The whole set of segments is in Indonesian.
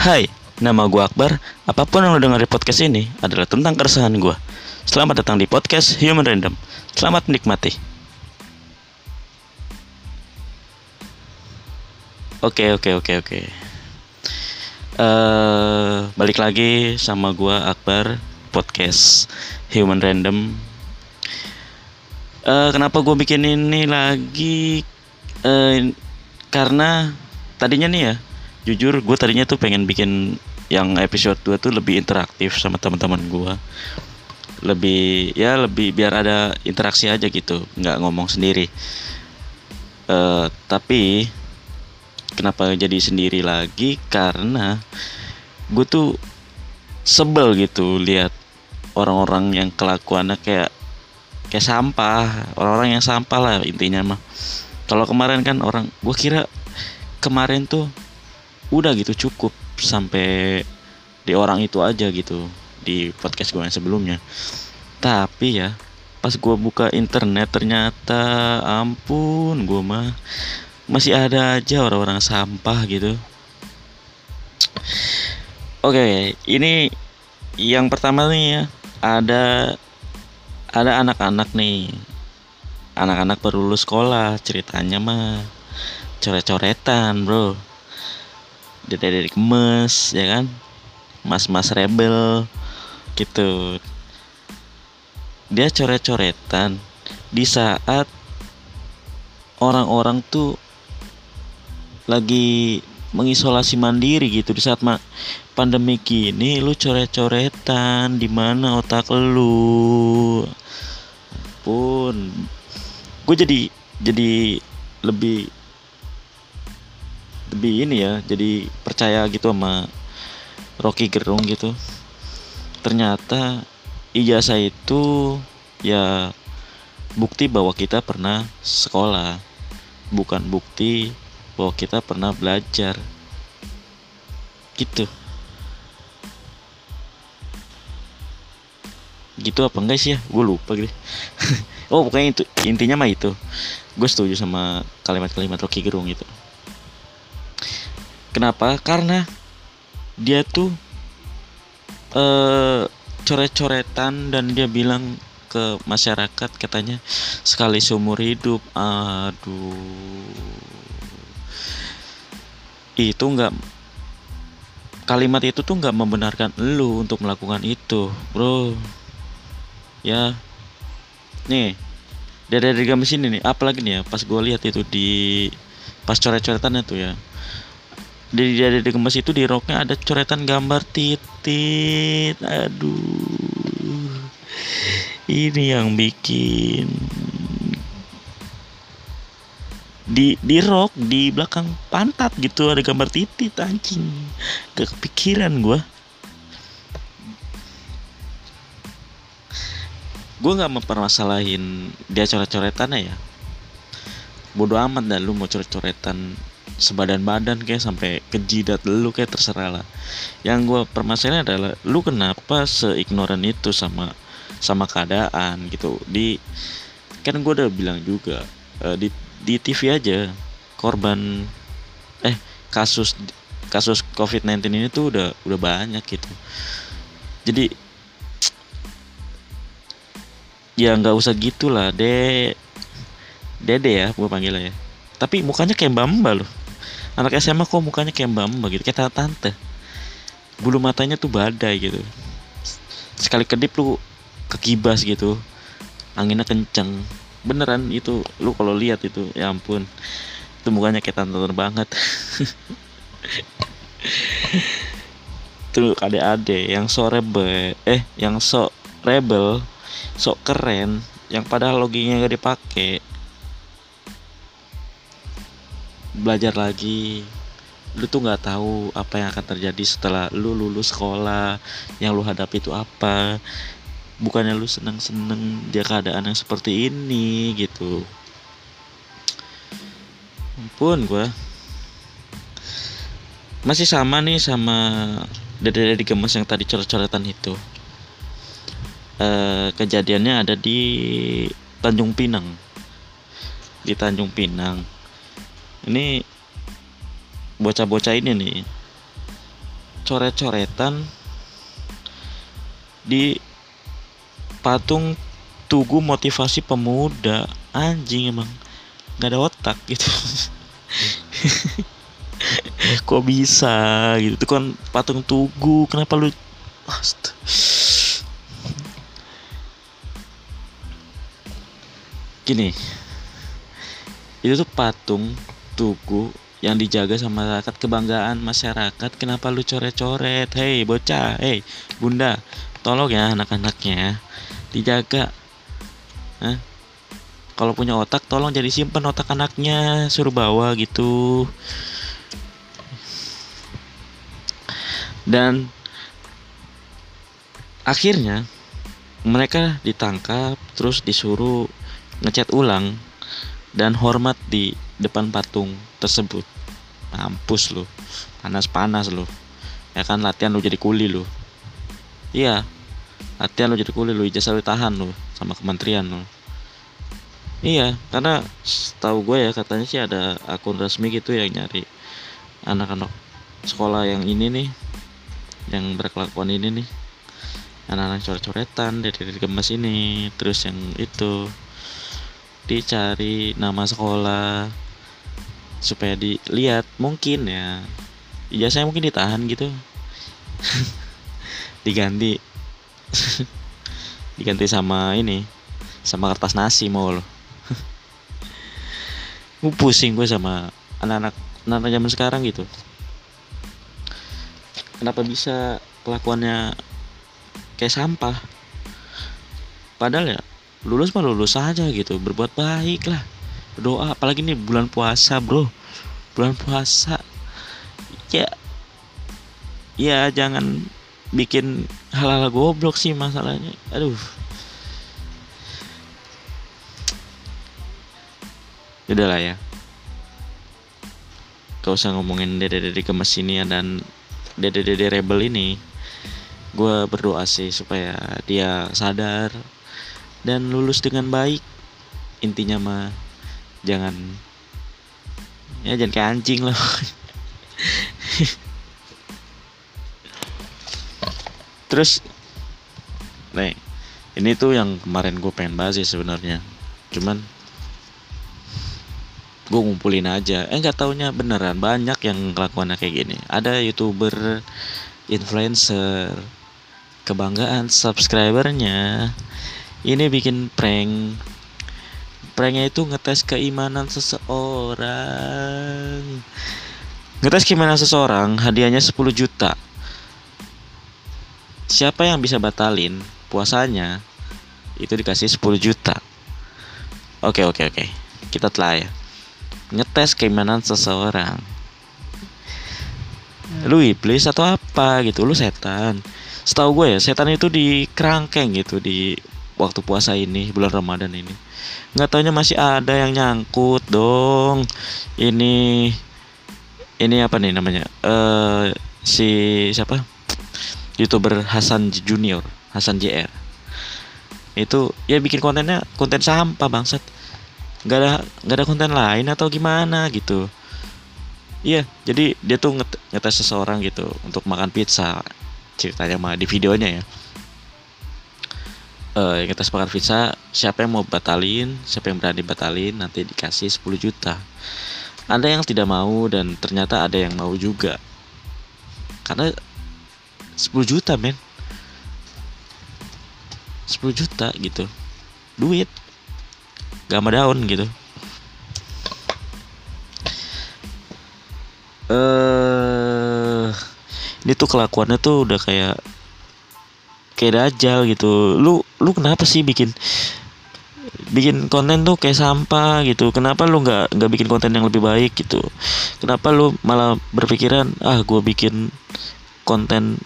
Hai, nama gue Akbar. Apa pun yang lo dengar di podcast ini adalah tentang keresahan gue. Selamat datang di podcast Human Random. Selamat menikmati. Oke, oke, oke, oke. Eh, balik lagi sama gue Akbar podcast Human Random. Eh, kenapa gue bikin ini lagi? Eh, karena tadinya nih ya, jujur gue tadinya tuh pengen bikin yang episode 2 tuh lebih interaktif sama teman-teman gue lebih ya lebih biar ada interaksi aja gitu nggak ngomong sendiri. Eh tapi kenapa jadi sendiri lagi? Karena gue tuh sebel gitu lihat orang-orang yang kelakuannya kayak kayak sampah. Orang-orang yang sampah lah intinya mah. Kalau kemarin kan orang gue kira kemarin tuh udah gitu cukup sampai di orang itu aja gitu di podcast gue yang sebelumnya. Tapi ya pas gue buka internet ternyata ampun gue mah masih ada aja orang-orang sampah gitu. Oke ini yang pertama nih ya ada ada anak-anak nih. Anak-anak baru lulus sekolah ceritanya mah coret-coretan bro gemes ya kan? Mas-mas rebel gitu. Dia coret-coretan di saat orang-orang tuh lagi mengisolasi mandiri gitu. Di saat pandemi gini lu coret-coretan di mana otak lu? Pun gue jadi jadi lebih lebih ini ya jadi percaya gitu sama Rocky Gerung gitu. Ternyata ijazah itu ya bukti bahwa kita pernah sekolah bukan bukti bahwa kita pernah belajar. Gitu. Gitu apa enggak sih ya? Gue lupa gitu. Oh pokoknya itu intinya mah itu. Gue setuju sama kalimat-kalimat Rocky Gerung gitu kenapa? Karena dia tuh eh coret-coretan dan dia bilang ke masyarakat katanya sekali seumur hidup. Aduh. Itu nggak kalimat itu tuh nggak membenarkan lu untuk melakukan itu bro. Ya. Nih dari dari gamis ini nih. Apalagi nih ya pas gue lihat itu di pas coret-coretannya tuh ya di, di gemes itu di roknya ada coretan gambar titit. Aduh. Ini yang bikin di di rok di belakang pantat gitu ada gambar titit anjing. Gak kepikiran gua. Gue nggak mempermasalahin dia coret-coretannya ya. Bodoh amat dah lu mau coret-coretan sebadan badan kayak sampai ke jidat lu kayak terserah lah. Yang gue permasalahin adalah lu kenapa seignoran itu sama sama keadaan gitu? Di kan gue udah bilang juga eh, di di TV aja korban eh kasus kasus COVID-19 ini tuh udah udah banyak gitu. Jadi ya nggak usah gitulah de dede ya gue panggilnya ya. Tapi mukanya kayak mbak loh anak SMA kok mukanya kayak mbak mbak gitu kayak tante bulu matanya tuh badai gitu. Sekali kedip lu kekibas gitu anginnya kenceng. Beneran itu lu kalau lihat itu ya ampun. Itu mukanya kayak tante banget. Tuh ade-ade yang so rebel eh yang so rebel sok keren yang padahal loginya gak dipakai belajar lagi. Lu tuh nggak tahu apa yang akan terjadi setelah lu lulus sekolah yang lu hadapi itu apa. Bukannya lu seneng-seneng dia keadaan yang seperti ini gitu. Ampun gua. Masih sama nih sama dede-dede gemes yang tadi coret-coretan itu. Eh, kejadiannya ada di Tanjung Pinang. Di Tanjung Pinang ini bocah-bocah ini nih coret-coretan di patung tugu motivasi pemuda. Anjing emang nggak ada otak gitu. Kok bisa gitu? Itu kan patung tugu kenapa lu Ast gini itu tuh patung tugu yang dijaga sama masyarakat kebanggaan masyarakat. Kenapa lu coret-coret? Hei bocah hei bunda tolong ya anak-anaknya dijaga. Hah? kalau punya otak tolong jadi simpen otak anaknya suruh bawa gitu. Dan akhirnya mereka ditangkap terus disuruh ngecat ulang dan hormat di depan patung tersebut. Mampus lu. Panas-panas lu. Ya kan latihan lu jadi kuli lu. Iya. Latihan lu jadi kuli lu ijazah lu tahan lu sama kementerian lu. Iya karena tahu gue ya katanya sih ada akun resmi gitu yang nyari anak-anak sekolah yang ini nih yang berkelakuan ini nih. Anak-anak coret-coretan dari, dari gemes ini terus yang itu dicari nama sekolah supaya dilihat mungkin ya. Saya mungkin ditahan gitu. Diganti. Diganti sama ini sama kertas nasi mau lo gue pusing gue sama anak-anak anak zaman sekarang gitu. Kenapa bisa kelakuannya kayak sampah? Padahal ya lulus mah lulus aja gitu berbuat baik lah berdoa apalagi nih bulan puasa bro. Bulan puasa. Ya ya jangan bikin hal-hal goblok sih masalahnya. Aduh. Udah lah ya. Gak usah ngomongin dede-dede kemes ini dan dede-dede rebel ini. Gue berdoa sih supaya dia sadar dan lulus dengan baik. Intinya mah jangan. Ya jangan kayak anjing loh. Terus nih ini tuh yang kemarin gue pengen bahas sih sebenarnya. Cuman gue ngumpulin aja. Eh nggak taunya beneran banyak yang kelakuannya kayak gini. Ada youtuber influencer kebanggaan subscribernya. Ini bikin prank pranknya itu ngetes keimanan seseorang. Ngetes keimanan seseorang hadiahnya 10 juta. Siapa yang bisa batalin puasanya? Itu dikasih 10 juta. Oke oke oke. Kita telah ya. Ngetes keimanan seseorang. Lu iblis atau apa gitu? Lu setan. Setahu gue ya setan itu di kerangkeng gitu di waktu puasa ini bulan Ramadan ini. Nggak taunya masih ada yang nyangkut dong. Ini ini apa nih namanya? Eh uh, si siapa? Youtuber Hasan Junior Hasan JR itu ya bikin kontennya konten sampah bangsat. Nggak ada nggak ada konten lain atau gimana gitu. Iya jadi dia tuh ngetes seseorang gitu untuk makan pizza ceritanya mah di videonya ya uh, kita sepakat visa siapa yang mau batalin siapa yang berani batalin nanti dikasih 10 juta. Ada yang tidak mau dan ternyata ada yang mau juga. Karena 10 juta men. 10 juta gitu. Duit. Gak sama daun gitu. Eh uh, ini tuh kelakuannya tuh udah kayak kayak dajal gitu. Lu lu kenapa sih bikin bikin konten tuh kayak sampah gitu? Kenapa lu nggak nggak bikin konten yang lebih baik gitu? Kenapa lu malah berpikiran ah gue bikin konten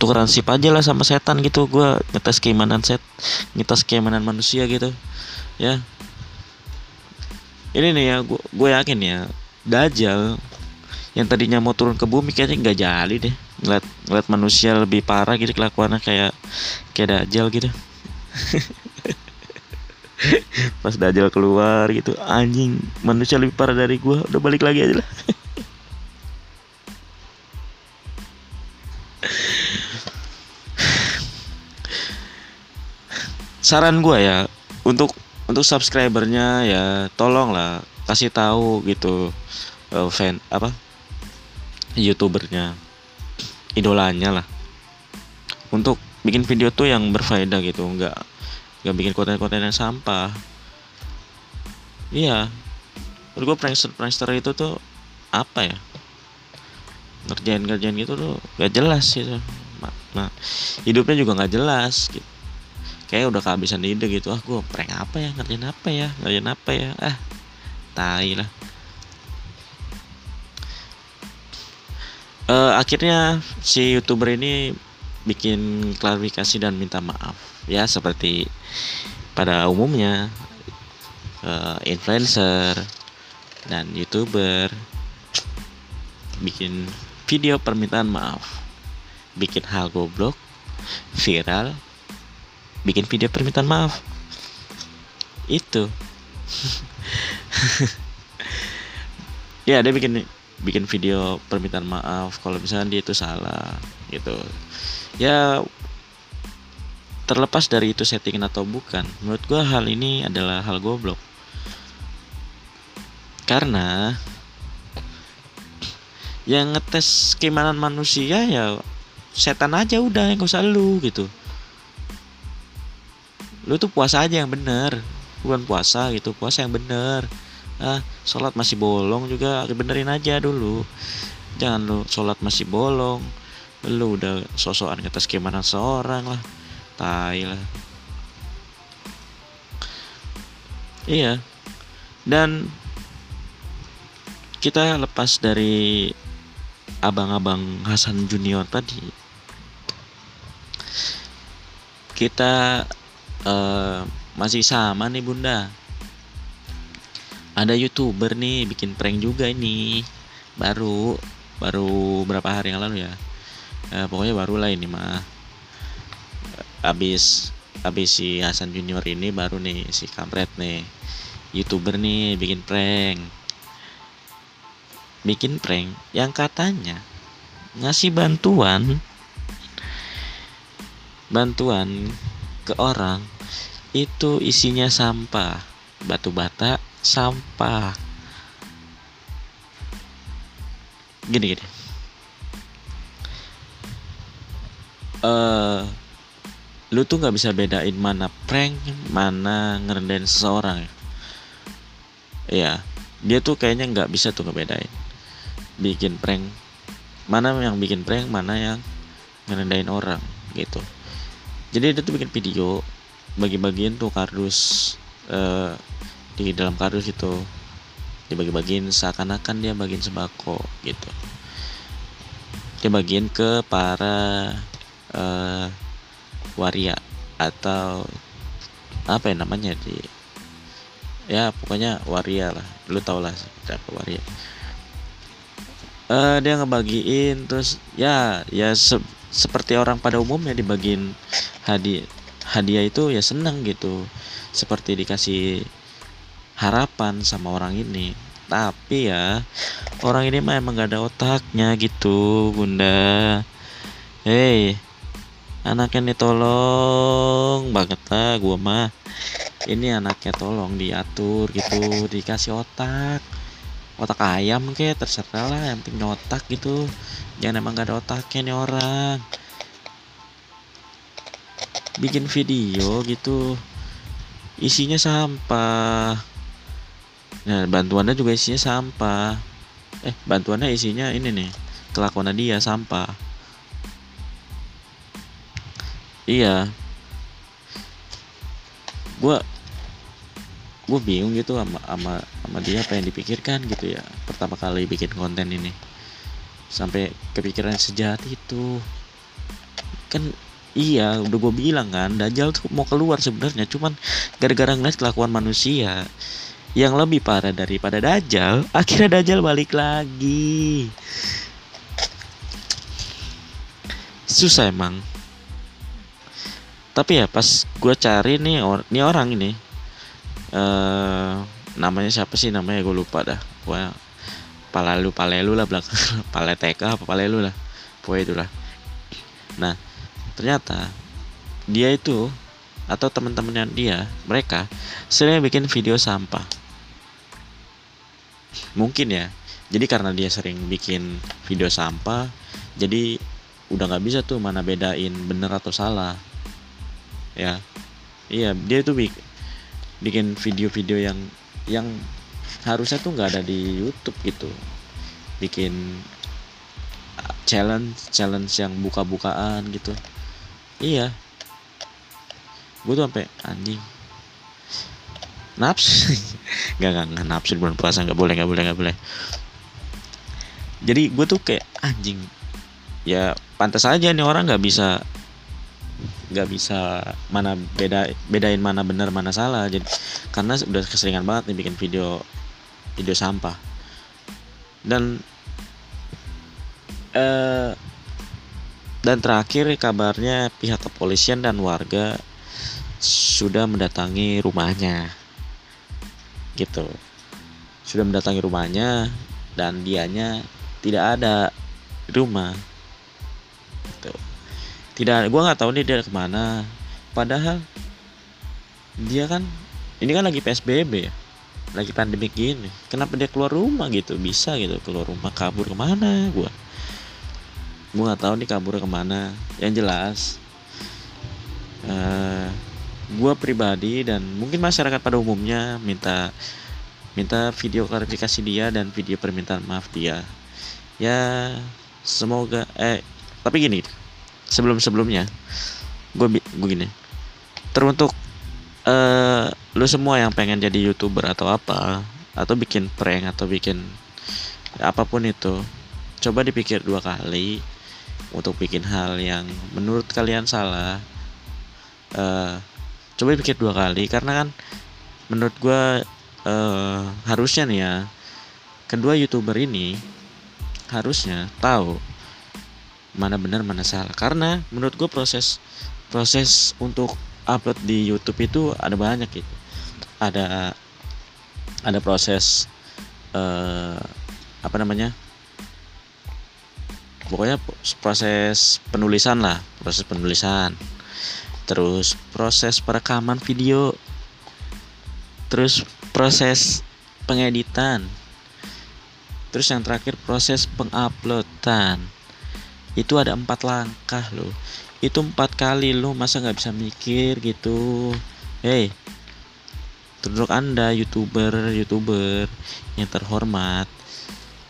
tukeran sip aja lah sama setan gitu. Gue ngetes keimanan set ngetes keimanan manusia gitu. Ya. Ini nih ya gue yakin ya dajal yang tadinya mau turun ke bumi kayaknya nggak jadi deh ngeliat ngeliat manusia lebih parah gitu kelakuannya kayak kayak dajal gitu. Pas dajal keluar gitu anjing manusia lebih parah dari gua. Udah balik lagi aja lah. Saran gua ya untuk untuk subscribernya ya tolong lah kasih tahu gitu eh, fan apa youtubernya idolanya lah. Untuk bikin video tuh yang berfaedah gitu nggak nggak bikin konten-konten yang sampah. Iya. Menurut gue prankster prankster itu tuh apa ya? Ngerjain ngerjain gitu tuh gak jelas gitu. Nah hidupnya juga nggak jelas gitu. Kayak udah kehabisan ide gitu ah gue prank apa ya? Ngerjain apa ya? Ngerjain apa ya? Ah tai lah uh, akhirnya si youtuber ini bikin klarifikasi dan minta maaf ya seperti pada umumnya uh, influencer dan youtuber bikin video permintaan maaf bikin hal goblok viral bikin video permintaan maaf. Itu. Ya dia bikin bikin video permintaan maaf kalau misalnya dia itu salah gitu. Ya terlepas dari itu settingan atau bukan menurut gue hal ini adalah hal goblok. Karena yang ngetes keimanan manusia ya setan aja udah yang usah lu gitu. Lu tuh puasa aja yang bener bukan puasa gitu puasa yang bener ah sholat masih bolong juga benerin aja dulu. Jangan lu sholat masih bolong. Lu udah sosokan ngetes keimanan seorang lah. Tai lah. Iya. Dan kita lepas dari abang-abang Hasan Junior tadi. Kita uh, masih sama nih bunda ada youtuber nih bikin prank juga ini. Baru baru berapa hari yang lalu ya. Uh, pokoknya baru lah ini mah. Abis abis si Hasan Junior ini baru nih si kampret nih. Youtuber nih bikin prank. Bikin prank yang katanya ngasih bantuan bantuan ke orang itu isinya sampah batu bata sampah. Gini gini. Uh, lu tuh nggak bisa bedain mana prank mana ngerendahin seseorang. Ya dia tuh kayaknya nggak bisa tuh ngebedain. Bikin prank. Mana yang bikin prank mana yang ngerendahin orang gitu. Jadi dia tuh bikin video bagi-bagiin tuh kardus uh, di dalam kardus itu. Dibagi-bagiin seakan-akan dia bagiin sembako gitu. Dia bagiin ke para uh, waria atau apa ya namanya di ya pokoknya waria lah. Lu tau lah seperti apa waria. Uh, dia ngebagiin terus ya ya se seperti orang pada umumnya dibagiin hadiah hadiah itu ya seneng gitu. Seperti dikasih harapan sama orang ini. Tapi ya orang ini mah emang gak ada otaknya gitu bunda. Hei anaknya nih tolong banget lah gua mah. Ini anaknya tolong diatur gitu dikasih otak. Otak ayam ke terserah lah yang penting otak gitu. Jangan emang gak ada otaknya nih orang. Bikin video gitu isinya sampah nah bantuannya juga isinya sampah. Eh bantuannya isinya ini nih kelakuan dia sampah. Iya. Gua gue bingung gitu sama sama sama dia apa yang dipikirkan gitu ya. Pertama kali bikin konten ini. Sampai kepikiran sejahat itu. Kan iya udah gue bilang kan Dajjal tuh mau keluar sebenarnya. Cuman gara-gara ngeliat kelakuan manusia yang lebih parah daripada Dajjal akhirnya Dajjal balik lagi. Susah emang. Tapi ya pas gue cari nih or nih orang ini uh, namanya siapa sih namanya? Gue lupa dah. Pokoknya palelu palelu lah belakang paleteka apa palelu lah. Pokoknya itulah. Nah ternyata dia itu atau teman-temannya dia mereka sering bikin video sampah mungkin ya. Jadi karena dia sering bikin video sampah jadi udah nggak bisa tuh mana bedain bener atau salah. Ya. Iya dia tuh bikin bikin video-video yang yang harusnya tuh nggak ada di YouTube gitu. Bikin challenge challenge yang buka-bukaan gitu. Iya. Gue tuh sampai anjing nafsu nggak nggak nggak nafsu di bulan puasa. Nggak boleh nggak boleh nggak boleh. Jadi gue tuh kayak anjing. Ya pantas aja nih orang nggak bisa nggak bisa mana beda bedain mana benar mana salah. Jadi karena udah keseringan banget nih bikin video video sampah. Dan eh dan terakhir kabarnya pihak kepolisian dan warga sudah mendatangi rumahnya gitu. Sudah mendatangi rumahnya dan dianya tidak ada di rumah. Gitu. Tidak gue nggak tahu nih dia ke mana. Padahal dia kan ini kan lagi psbb ya? Lagi pandemik gini. Kenapa dia keluar rumah gitu? Bisa gitu keluar rumah kabur ke mana gue gue nggak tahu nih kabur ke mana. Yang jelas uh, gue pribadi dan mungkin masyarakat pada umumnya minta minta video klarifikasi dia dan video permintaan maaf dia. Ya semoga eh tapi gini sebelum sebelumnya gue gue gini. Teruntuk eh lu semua yang pengen jadi youtuber atau apa atau bikin prank atau bikin apa pun itu coba dipikir dua kali untuk bikin hal yang menurut kalian salah uh, coba pikir dua kali karena kan menurut gue uh, harusnya nih ya kedua youtuber ini harusnya tahu mana benar mana salah. Karena menurut gue proses proses untuk upload di YouTube itu ada banyak gitu. Ada ada proses uh, apa namanya? Pokoknya proses penulisan lah proses penulisan terus proses perekaman video. Terus proses pengeditan. Terus yang terakhir proses penguploadan. Itu ada empat langkah loh. Itu empat kali loh. Masa nggak bisa mikir gitu? Hey terus anda youtuber youtuber yang terhormat.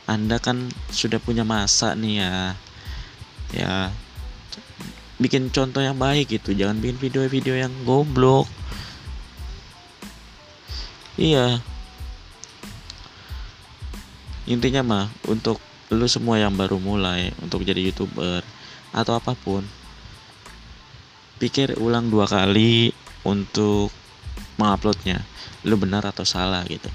Anda kan sudah punya masa nih ya. Ya bikin contoh yang baik gitu. Jangan bikin video-video yang goblok. Iya. Intinya mah untuk lu semua yang baru mulai untuk jadi youtuber atau apa pun pikir ulang dua kali untuk menguploadnya. Lu benar atau salah gitu.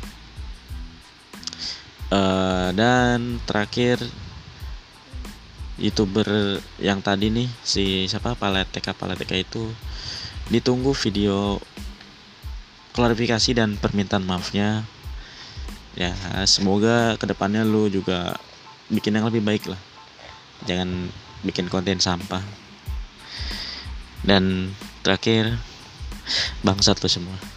Uh, dan terakhir youtuber yang tadi nih si siapa? Paleteka Paleteka itu ditunggu video klarifikasi dan permintaan maafnya. Ya semoga ke depannya lu juga bikin yang lebih baik lah. Jangan bikin konten sampah. Dan terakhir bangsat lu semua